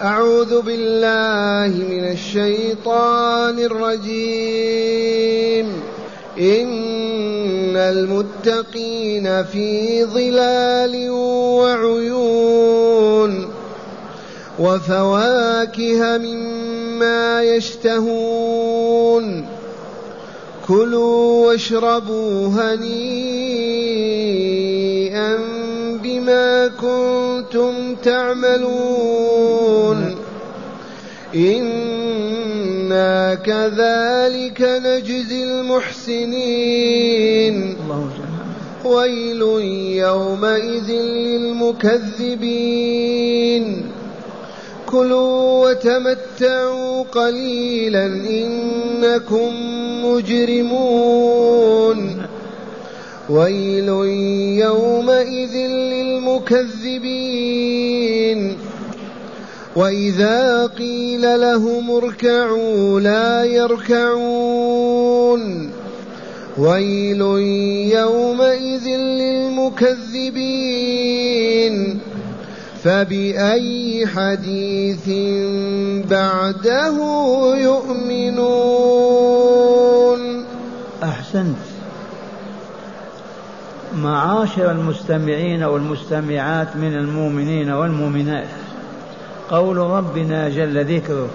أعوذ بالله من الشيطان الرجيم. إن المتقين في ظلال وعيون. وفواكه مما يشتهون. كلوا واشربوا هنيئا. بما كنتم تعملون. إنا كذلك نجزي المحسنين. ويل يومئذ للمكذبين. كلوا وتمتعوا قليلا إنكم مجرمون. ويل يومئذ للمكذبين وإذا قيل لهم اركعوا لا يركعون. ويل يومئذ للمكذبين. فبأي حديث بعده يؤمنون؟ أحسنت. معاشر المستمعين والمستمعات من المؤمنين والمؤمنات. قول ربنا جل ذكره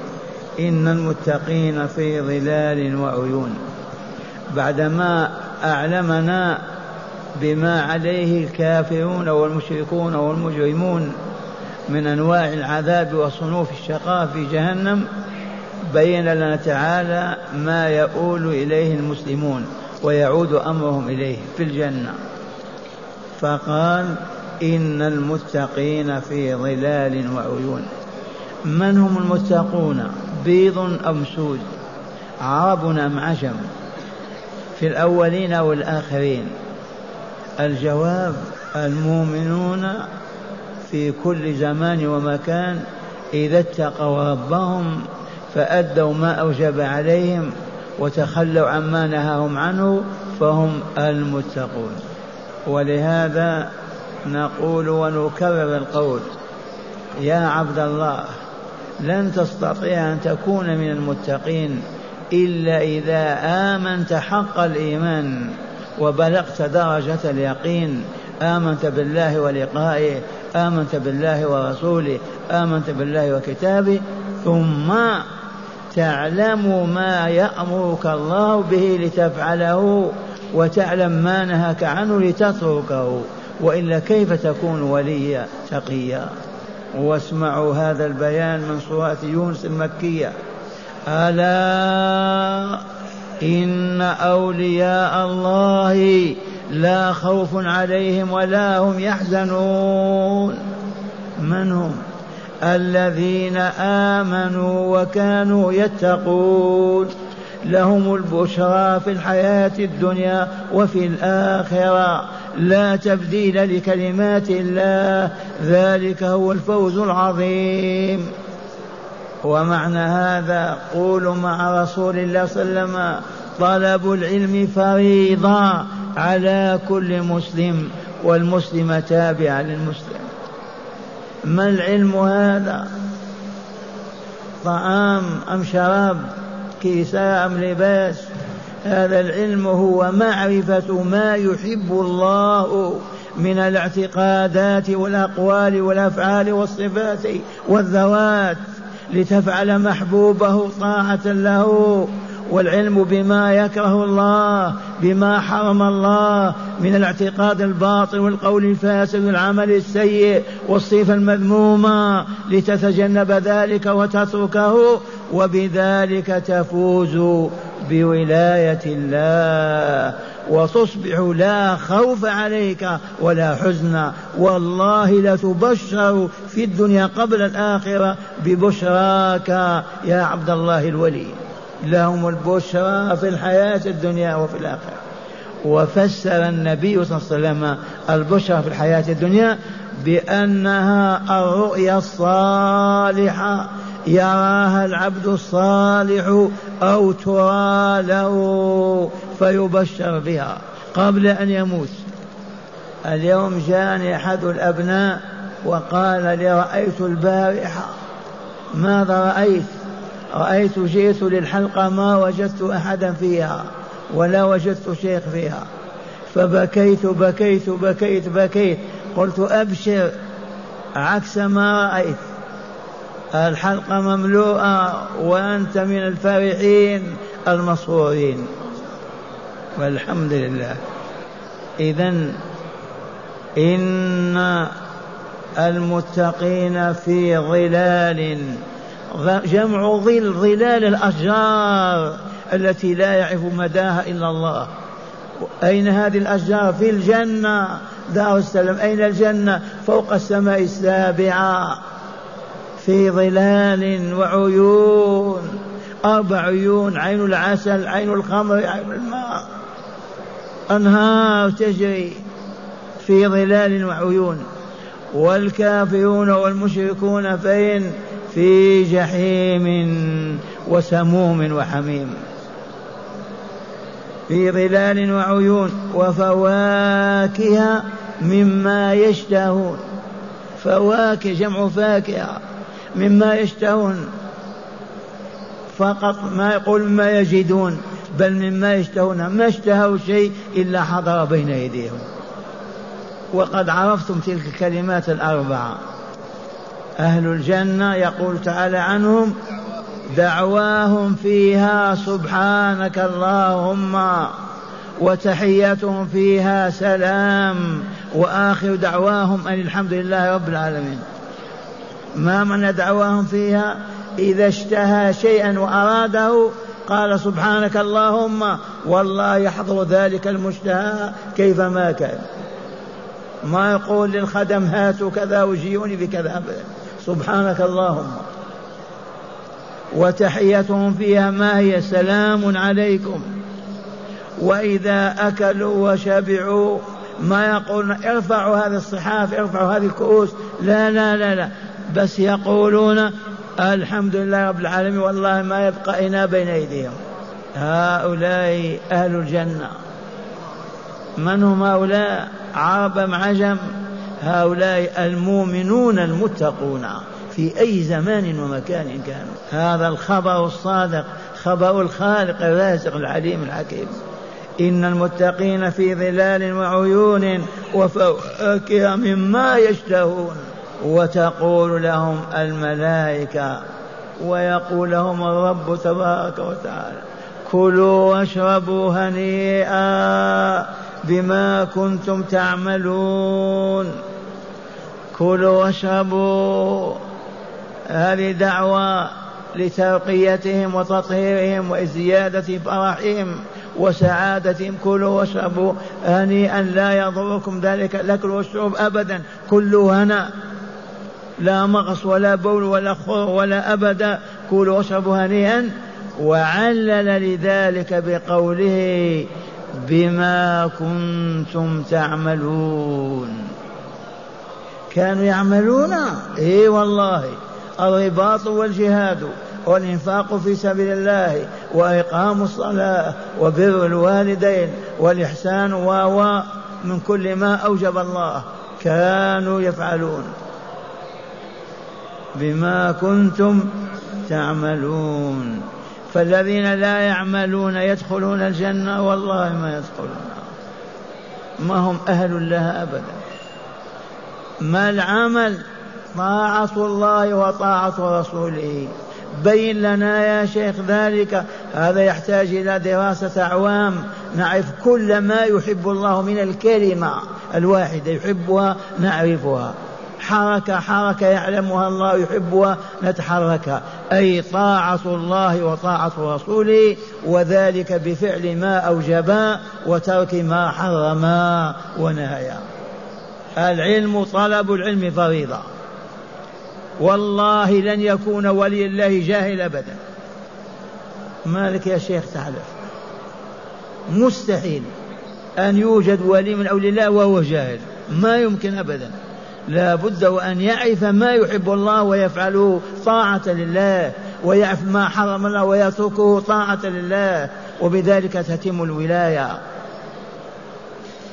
إن المتقين في ظلال وعيون. بعدما أعلمنا بما عليه الكافرون والمشركون والمجرمون من أنواع العذاب وصنوف الشقاء في جهنم بين لنا تعالى ما يؤول إليه المسلمون ويعود أمرهم إليه في الجنة. فقال إن المتقين في ظلال وعيون. من هم المتقون؟ بيض أم سود عرب أم عجم؟ في الأولين والآخرين الجواب المؤمنون في كل زمان ومكان إذا اتقوا ربهم فأدوا ما أوجب عليهم وتخلوا عما نهاهم عنه فهم المتقون. ولهذا نقول ونكرر القول يا عبد الله لن تستطيع أن تكون من المتقين إلا إذا آمنت حق الإيمان وبلغت درجة اليقين. آمنت بالله ولقائه آمنت بالله ورسوله آمنت بالله وكتابه. ثم تعلم ما يأمرك الله به لتفعله. وتعلم ما نهاك عنه لتتركه وإلا كيف تكون وليا تقيا؟ واسمعوا هذا البيان من سورة يونس المكية. ألا إن أولياء الله لا خوف عليهم ولا هم يحزنون. من هم؟ الذين آمنوا وكانوا يتقون. لهم البشرى في الحياة الدنيا وفي الآخرة. لا تبديل لكلمات الله. ذلك هو الفوز العظيم. ومعنى هذا قولوا مع رسول الله صلى الله عليه وسلم طلب العلم فريضة على كل مسلم والمسلم تابع للمسلم. ما العلم هذا؟ طعام أم شراب؟ كساء أم لباس. هذا العلم هو معرفة ما يحب الله من الاعتقادات والأقوال والأفعال والصفات والذوات. لتفعل محبوبه طاعة له. والعلم بما يكره الله بما حرم الله من الاعتقاد الباطل والقول الفاسد والعمل السيء والصفة المذمومة لتتجنب ذلك وتتركه وبذلك تفوز بولاية الله. وتصبح لا خوف عليك ولا حزن. والله لتبشر في الدنيا قبل الآخرة ببشراك يا عبد الله الولي لهم البشرى في الحياة الدنيا وفي الآخرة. وفسر النبي صلى الله عليه وسلم البشرى في الحياة الدنيا بأنها الرؤيا الصالحة. يراها العبد الصالح أو ترى له فيبشر بها. قبل أن يموت. اليوم جاءني أحد الأبناء وقال لي رأيت البارحة. ماذا رأيت؟ رأيت جئت للحلقة ما وجدت أحدا فيها ولا وجدت شيخ فيها. فبكيت بكيت بكيت بكيت. قلت أبشر عكس ما رأيت. الحلقة مملوءة وأنت من الفرحين المسرورين والحمد لله. إذا إن المتقين في ظلال. جمع ظل ظلال الأشجار التي لا يعرف مداها إلا الله. أين هذه الأشجار؟ في الجنة. دار السلام. أين الجنة؟ فوق السماء السابعة. في ظلال وعيون. أربع عيون. عين العسل عين الخمر عين الماء. أنهار تجري في ظلال وعيون. والكافرون والمشركون فين؟ في جحيم وسموم وحميم. في ظلال وعيون وفواكه مما يشتهون. فواكه جمع فاكهة مما يشتهون. فقط ما يقول ما يجدون بل مما يشتهون. ما اشتهوا شيء إلا حضر بين أيديهم. وقد عرفتم تلك الكلمات الأربعة. أهل الجنة يقول تعالى عنهم دعواهم فيها سبحانك اللهم وتحياتهم فيها سلام وآخر دعواهم أن الحمد لله رب العالمين. ما معنى دعواهم فيها؟ إذا اشتهى شيئا وأراده قال سبحانك اللهم والله يحضر ذلك المشتهى كيفما كان. ما يقول للخدم هاتوا كذا وجيوني بكذا سبحانك اللهم. وتحيتهم فيها ما هي سلام عليكم. وإذا أكلوا وشبعوا ما يقولون ارفعوا هذه الصحاف ارفعوا هذه الكؤوس. لا لا لا لا. بس يقولون الحمد لله رب العالمين والله ما يبقى إنا بين أيديهم. هؤلاء أهل الجنة. من هم هؤلاء؟ عرب أم عجم؟ هؤلاء المؤمنون المتقون في أي زمان ومكان كانوا هذا الخبر الصادق خبر الخالق الرازق العليم الحكيم. إن المتقين في ظلال وعيون وفواكه مما يشتهون. وتقول لهم الملائكة ويقول لهم الرب تبارك وتعالى كلوا واشربوا هنيئا. بما كنتم تعملون. كلوا واشربوا. هذه دعوة لترقيتهم وتطهيرهم وزيادة فرحهم وسعادتهم. كلوا واشربوا. هنيئا لا يضركم ذلك الأكل والشرب ابدا. كلوا هنا. لا مغص ولا بول ولا خور ولا أبدا كلوا واشربوا هنيئا. وعلل لذلك بقوله بما كنتم تعملون. كانوا يعملون؟ إي والله الرباط والجهاد والإنفاق في سبيل الله وإقام الصلاة وبر الوالدين والإحسان و من كل ما أوجب الله. كانوا يفعلون. بما كنتم تعملون. فالذين لا يعملون يدخلون الجنة والله ما يدخلون. ما هم أهل لها أبدا. ما العمل؟ طاعة الله وطاعة رسوله. بين لنا يا شيخ ذلك. هذا يحتاج إلى دراسة أعوام. نعرف كل ما يحب الله من الكلمة الواحدة يحبها نعرفها. حركة حركة يعلمها الله يحبها نتحرك. أي طاعة الله وطاعة رسوله وذلك بفعل ما أوجبا وترك ما حرما ونهيا. العلم طلب العلم فريضة. والله لن يكون ولي الله جاهل أبدا. مالك يا شيخ تعلف مستحيل أن يوجد ولي من أولي الله وهو جاهل. ما يمكن أبدا. لا بد وأن يعرف ما يحب الله ويفعله طاعة لله ويعرف ما حرم الله ويتركه طاعة لله وبذلك تتم الولاية.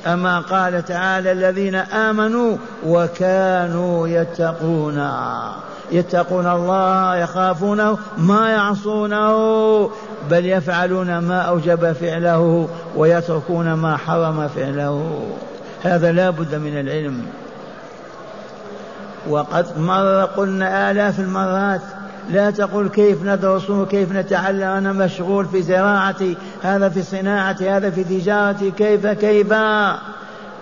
أما قال تعالى الذين آمنوا وكانوا يتقون. يتقون الله يخافونه ما يعصونه بل يفعلون ما أوجب فعله ويتركون ما حرم فعله. هذا لا بد من العلم. وقد مر قلنا آلاف المرات لا تقل كيف ندرس كيف نتعلم أنا مشغول في زراعتي هذا في صناعتي هذا في تجارتي كيف كيف؟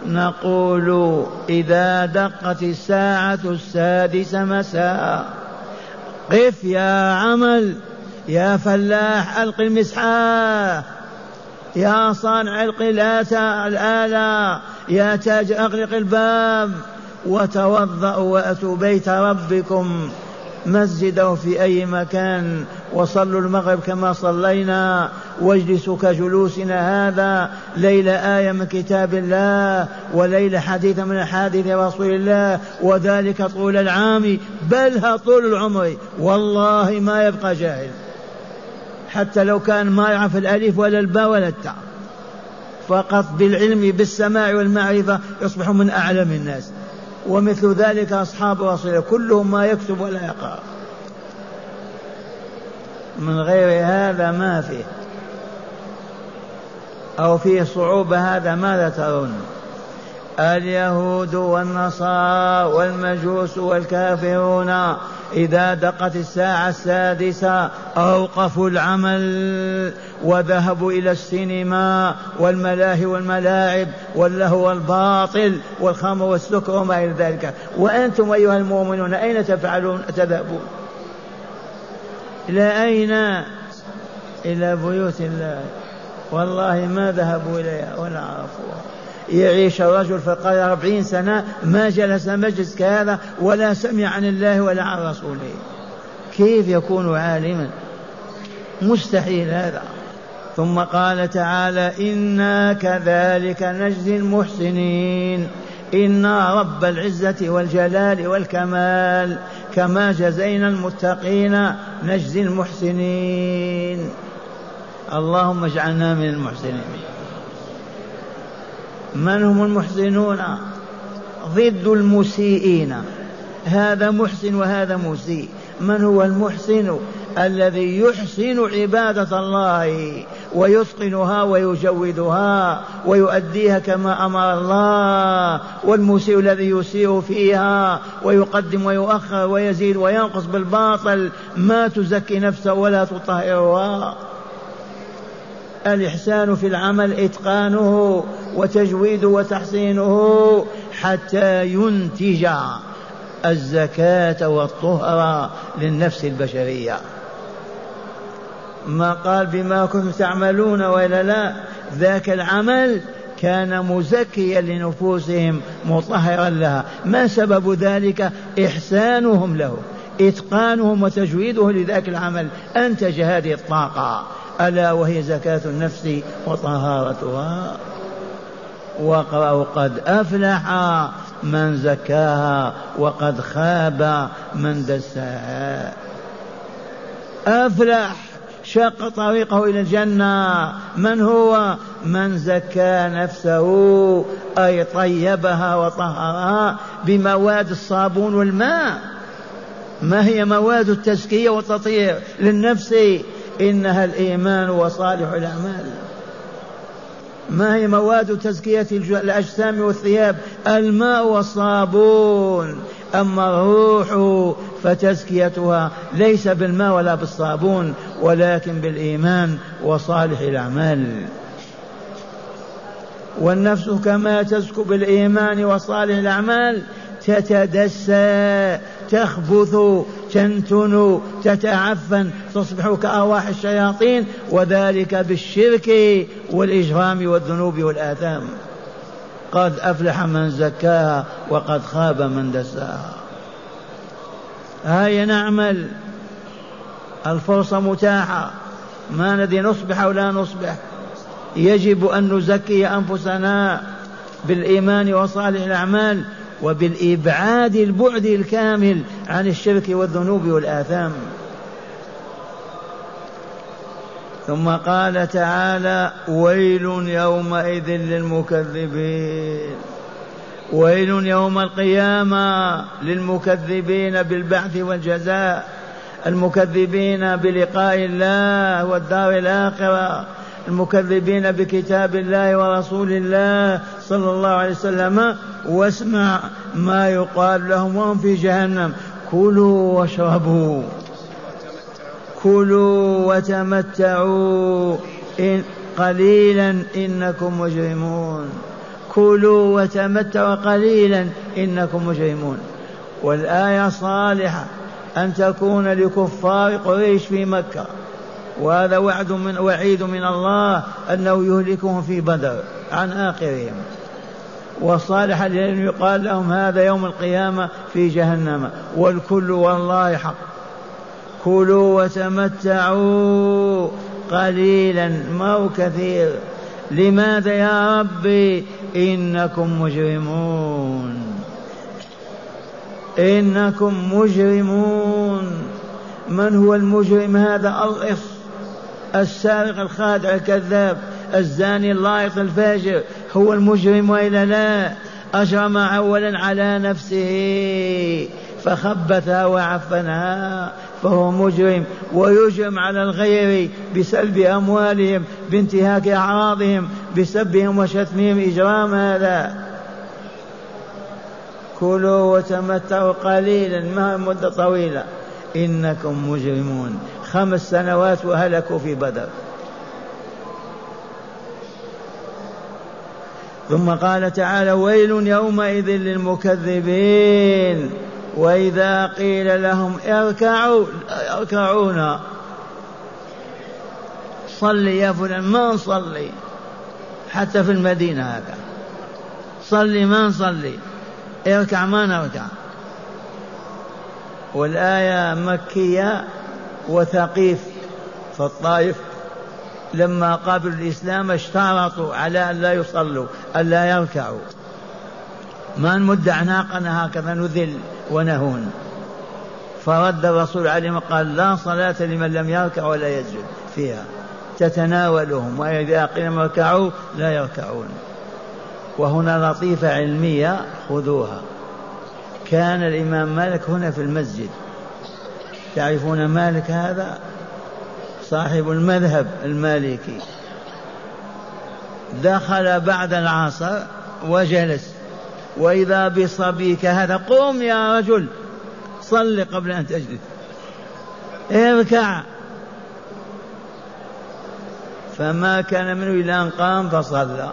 نقول إذا دقت الساعة السادسة مساء قف يا عمل يا فلاح ألق المسحاه يا صانع القلاتة الآلة يا تاج أغلق الباب. وتوضأوا وأتوا بيت ربكم مسجده في أي مكان وصلوا المغرب كما صلينا واجلسوا كجلوسنا هذا ليلة آية من كتاب الله وليلة حديث من أحاديث رسول الله وذلك طول العام بل طول العمر. والله ما يبقى جاهل. حتى لو كان ما يعرف الألف ولا الباء ولا التاء. فقط بالعلم بالسماع والمعرفة يصبح من أعلم الناس. ومثل ذلك أصحاب رسول كلهم ما يكتب ولا يقرأ. من غير هذا ما فيه. أو فيه صعوبة هذا ماذا ترون؟ اليهود والنصارى والمجوس والكافرون إذا دقت الساعة السادسة أوقفوا العمل وذهبوا إلى السينما والملاهي والملاعب واللهو والباطل والخمر والسكر وما إلى ذلك. وأنتم أيها المؤمنون أين تفعلون؟ تذهبون إلى أين؟ إلى بيوت الله. والله ما ذهبوا إليها. ولا عرفوها يعيش الرجل القرية أربعين سنة ما جلس مجلس كهذا ولا سمع عن الله ولا عن رسوله. كيف يكون عالما؟ مستحيل هذا. ثم قال تعالى إنا كذلك نجزي المحسنين. إنا رب العزة والجلال والكمال. كما جزينا المتقين نجزي المحسنين. اللهم اجعلنا من المحسنين. من هم المحسنون ضد المسيئين. هذا محسن وهذا مسيء. من هو المحسن الذي يحسن عبادة الله ويتقنها ويجودها ويؤديها كما أمر الله والمسيء الذي يسيء فيها ويقدم ويؤخر ويزيد وينقص بالباطل. ما تزكي نفسه ولا تطهرها. الإحسان في العمل إتقانه وتجويده وتحسينه حتى ينتج الزكاة والطهر للنفس البشرية. ما قال بما كنتم تعملون وإلا لا ذاك العمل كان مزكيا لنفوسهم مطهرا لها. ما سبب ذلك؟ إحسانهم له إتقانهم وتجويده لذاك العمل. أنتج هذه الطاقة. ألا وهي زكاة النفس وطهارتها. واقرأوا قد أفلح من زكاها وقد خاب من دساها. أفلح شق طريقه إلى الجنة. من هو؟ من زكى نفسه أي طيبها وطهرها بمواد الصابون والماء. ما هي مواد التزكية والتطهير للنفس؟ إنها الإيمان وصالح الأعمال. ما هي مواد تزكية الأجسام والثياب؟ الماء والصابون. أما الروح فتزكيتها ليس بالماء ولا بالصابون ولكن بالإيمان وصالح الأعمال. والنفس كما تزكو بالإيمان وصالح الأعمال تتدسى. تخبث تنتن تتعفن تصبح كأرواح الشياطين وذلك بالشرك والإجرام والذنوب والآثام. قد أفلح من زكاها وقد خاب من دساها. هيا نعمل. الفرصة متاحة. ما ندري نصبح أو لا نصبح. يجب أن نزكي أنفسنا بالإيمان وصالح الأعمال. وبالإبعاد البعد الكامل عن الشرك والذنوب والآثام. ثم قال تعالى ويل يومئذ للمكذبين. ويل يوم القيامة للمكذبين بالبعث والجزاء المكذبين بلقاء الله والدار الآخرة المكذبين بكتاب الله ورسول الله صلى الله عليه وسلم واسمع ما يقال لهم وهم في جهنم. كلوا واشربوا. كلوا وتمتعوا. إن قليلا إنكم مجرمون. كلوا وتمتعوا قليلا إنكم مجرمون. والآية صالحة أن تكون لكفار قريش في مكة. وهذا وعد من وعيد من الله أنه يهلكهم في بدر عن آخرهم. وصالح لأن يقال لهم هذا يوم القيامة في جهنم. والكل والله حق. كلوا وتمتعوا قليلا ما هو كثير. لماذا يا ربي؟ إنكم مجرمون. إنكم مجرمون. من هو المجرم هذا؟ الإص السارق الخادع الكذاب الزاني اللائق الفاجر هو المجرم وإلا لا؟ أجرم اولا على نفسه فخبثها وعفنها فهو مجرم ويجرم على الغير بسلب أموالهم بانتهاك أعراضهم بسبهم وشتمهم إجرام هذا. كلوا وتمتعوا قليلا ما مدة طويلة. إنكم مجرمون. خمس سنوات وهلكوا في بدر. ثم قال تعالى ويل يومئذ للمكذبين. وإذا قيل لهم اركعوا يركعون صلي يا فلان ما نصلي؟ حتى في المدينة هكذا صلي ما نصلي؟ اركع ما نركع. والآية مكية وثقيف في الطائف لما قابلوا الإسلام اشترطوا على أن لا يصلوا أن لا يركعوا. ما نمد أعناقنا هكذا نذل ونهون. فرد الرسول عليهم قال لا صلاة لمن لم يركع ولا يسجد فيها. تتناولهم وإذا قيل اركعوا لا يركعون. وهنا لطيفة علمية خذوها. كان الإمام مالك هنا في المسجد. تعرفون مالك هذا؟ صاحب المذهب المالكي. دخل بعد العصر وجلس. وإذا بصبيك هذا قم يا رجل صل قبل أن تجلس. اركع. فما كان منه إلا أن قام فصلى.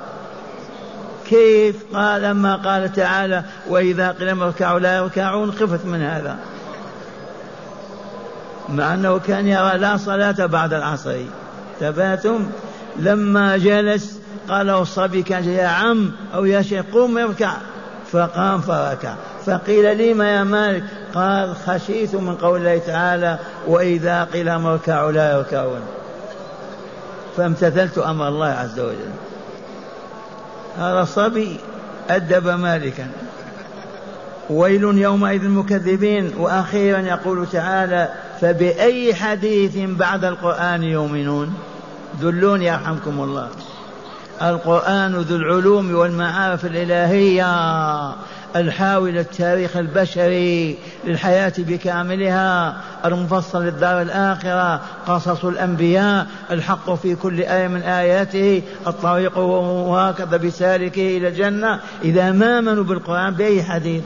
كيف؟ قال لما قال تعالى وإذا قيل اركعوا لا يركعون خفت من هذا. مع أنه كان يرى لا صلاة بعد العصر. تباتم. لما جلس قال الصبي كان يا عم أو يا شيخ قم اركع. فقام فركع. فقيل لي ما يا مالك؟ قال خشيت من قول الله تعالى وإذا قيل اركعوا لا يركعون. فامتثلت أمر الله عز وجل. هذا صبي أدب مالكا. ويل يومئذ المكذبين وأخيرا يقول تعالى فبأي حديث بعد القرآن يؤمنون؟ دلوني يرحمكم الله. القرآن ذو العلوم والمعارف الإلهية الحاوي للتاريخ البشري للحياة بكاملها المفصل للدار الآخرة قصص الأنبياء الحق في كل آية من آياته الطريق وهكذا بسالكه إلى الجنة. إذا ما آمنوا بالقرآن بأي حديث؟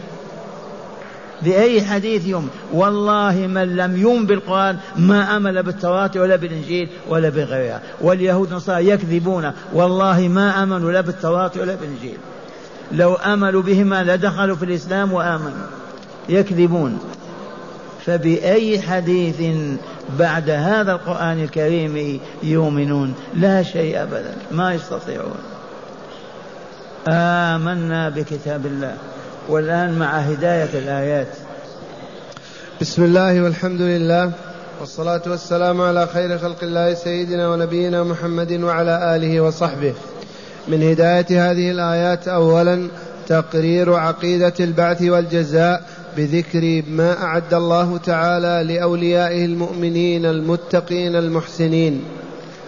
بأي حديث يوم. والله من لم يؤمن بالقرآن ما أمل بالتوراة ولا بالإنجيل ولا بغيرها. واليهود والنصارى يكذبون. والله ما آمنوا لا بالتوراة ولا بالإنجيل. لو آمنوا بهما لدخلوا في الإسلام وآمنوا. يكذبون. فبأي حديث بعد هذا القرآن الكريم يؤمنون؟ لا شيء أبدا. ما يستطيعون. آمنا بكتاب الله. والآن مع هداية الآيات. بسم الله والحمد لله والصلاة والسلام على خير خلق الله سيدنا ونبينا محمد وعلى آله وصحبه. من هداية هذه الآيات أولا تقرير عقيدة البعث والجزاء بذكر ما أعد الله تعالى لأوليائه المؤمنين المتقين المحسنين.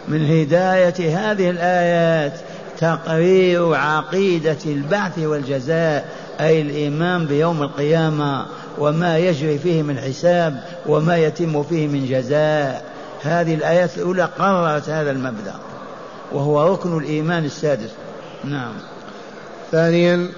من هداية هذه الآيات تقرير عقيدة البعث والجزاء أي الإيمان بيوم القيامة وما يجري فيه من حساب وما يتم فيه من جزاء. هذه الآيات الأولى قررت هذا المبدأ وهو ركن الإيمان السادس. نعم. ثانيا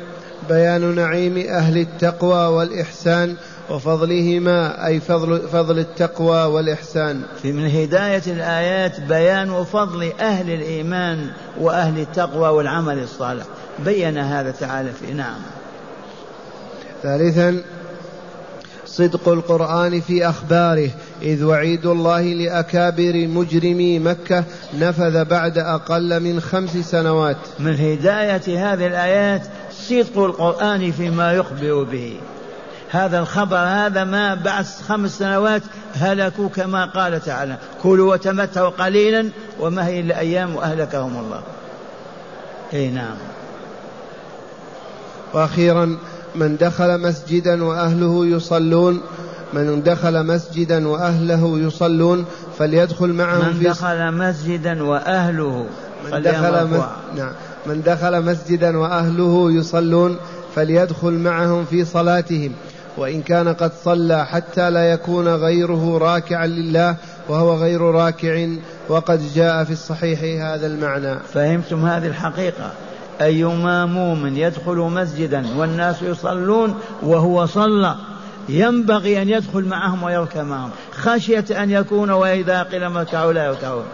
بيان نعيم أهل التقوى والإحسان وفضلهما أي فضل, فضل التقوى والإحسان. في من هداية الآيات بيان فضل أهل الإيمان وأهل التقوى والعمل الصالح. بين هذا تعالى في نعم. ثالثا صدق القرآن في أخباره. إذ وعيد الله لأكابر مجرمي مكة نفذ بعد أقل من خمس سنوات. من هداية هذه الآيات صدق القرآن فيما يخبر به. هذا الخبر هذا ما بعد خمس سنوات هلكوا كما قال تعالى. كلوا وتمتعوا قليلا وما هي إلا أيام وأهلكهم الله. أي نعم. وأخيرا من دخل مسجدا وأهله يصلون من دخل مسجدا وأهله يصلون فليدخل معهم من دخل مسجدا وأهله من دخل مس... نعم. من دخل مسجدا وأهله يصلون فليدخل معهم في صلاتهم. وإن كان قد صلى حتى لا يكون غيره راكعا لله وهو غير راكع وقد جاء في الصحيح هذا المعنى. فهمتم هذه الحقيقة؟ أيما مؤمن يدخل مسجدا والناس يصلون وهو صلى ينبغي أن يدخل معهم ويركع معهم. خشية أن يكون وإذا قيل اركعوا لا يركعون.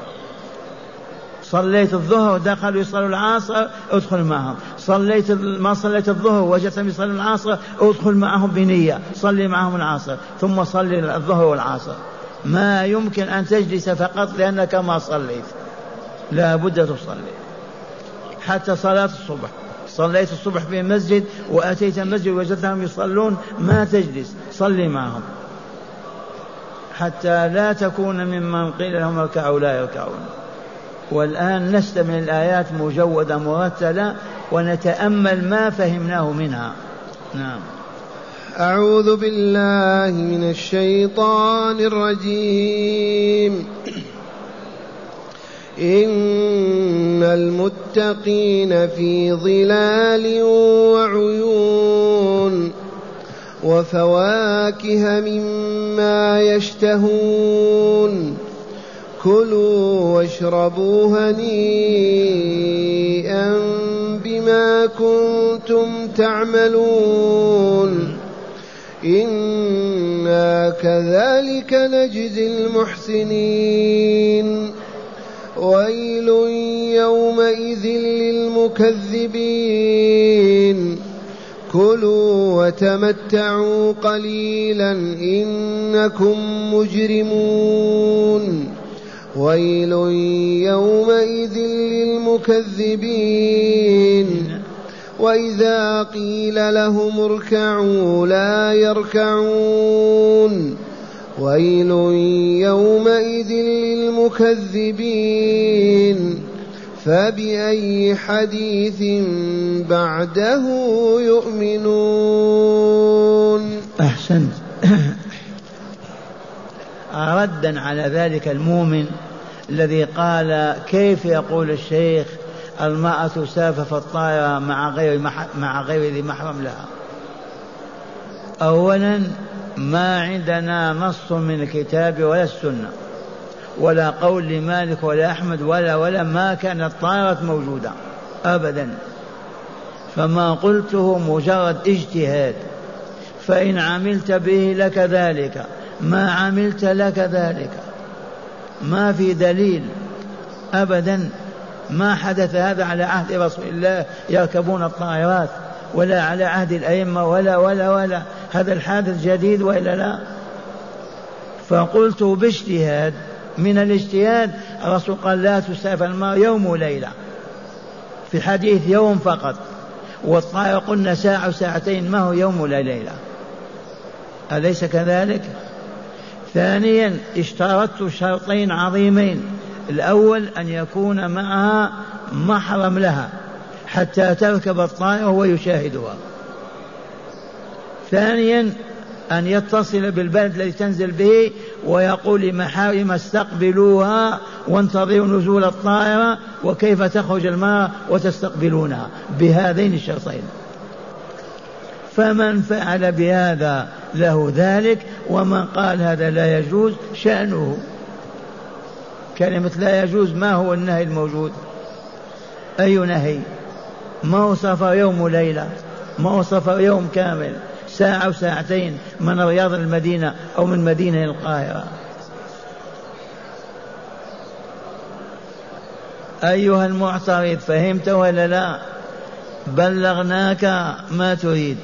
صليت الظهر دخلوا يصلوا العصر ادخل معهم. صليت ما صليت الظهر وجدتهم يصلوا العصر ادخل معهم بنية صلي معهم العصر ثم صلي الظهر والعصر. ما يمكن أن تجلس فقط لأنك ما صليت. لا بد تصلي. حتى صلاة الصبح. صليت الصبح في مسجد وأتيت المسجد وجدتهم يصلون ما تجلس صلي معهم. حتى لا تكون ممن قيل لهم اركعوا لا يركعون. والآن نستمع الآيات مجودة مرتلة ونتأمل ما فهمناه منها. نعم. أعوذ بالله من الشيطان الرجيم. إن المتقين في ظلال وعيون وفواكه مما يشتهون. كلوا واشربوا هنيئا بما كنتم تعملون. إنا كذلك نجزي المحسنين. ويل يومئذ للمكذبين. كلوا وتمتعوا قليلا إنكم مجرمون. ويل يومئذ للمكذبين. وإذا قيل لهم اركعوا لا يركعون. ويل يومئذ للمكذبين. فبأي حديث بعده يؤمنون؟ أحسنت. ردا على ذلك المؤمن الذي قال كيف يقول الشيخ المرأة تسافر في الطائرة مع غير مع غير ذي محرم لها؟ أولا ما عندنا نص من الكتاب ولا السنة ولا قول لمالك ولا أحمد ولا ولا ما كانت طائرة موجودة أبدا. فما قلته مجرد اجتهاد فإن عملت به لك ذلك ما عملت لك ذلك. ما في دليل ابدا ما حدث هذا على عهد رسول الله يركبون الطائرات ولا على عهد الأئمة ولا ولا ولا. هذا الحادث جديد وإلا لا؟ فقلت باجتهاد. من الاجتهاد الرسول قال لا تسافر الماء يوم وليلة في حديث يوم فقط والطائرة قلنا ساعة وساعتين ما هو يوم ولا ليلة؟ أليس كذلك؟ ثانيا اشترطت شرطين عظيمين. الأول أن يكون معها محرم لها حتى تركب الطائرة ويشاهدها ثانيا أن يتصل بالبلد الذي تنزل به ويقول لمحارم استقبلوها وانتظروا نزول الطائرة وكيف تخرج الماء وتستقبلونها. بهذين الشرطين. فمن فعل بهذا له ذلك ومن قال هذا لا يجوز شأنه. كلمة لا يجوز ما هو النهي الموجود؟ أي نهي؟ ما سفر يوم وليلة ما سفر يوم كامل ساعة وساعتين من رياض المدينة أو من مدينة القاهرة. أيها المعترض فهمت ولا لا؟ بلغناك ما تريد.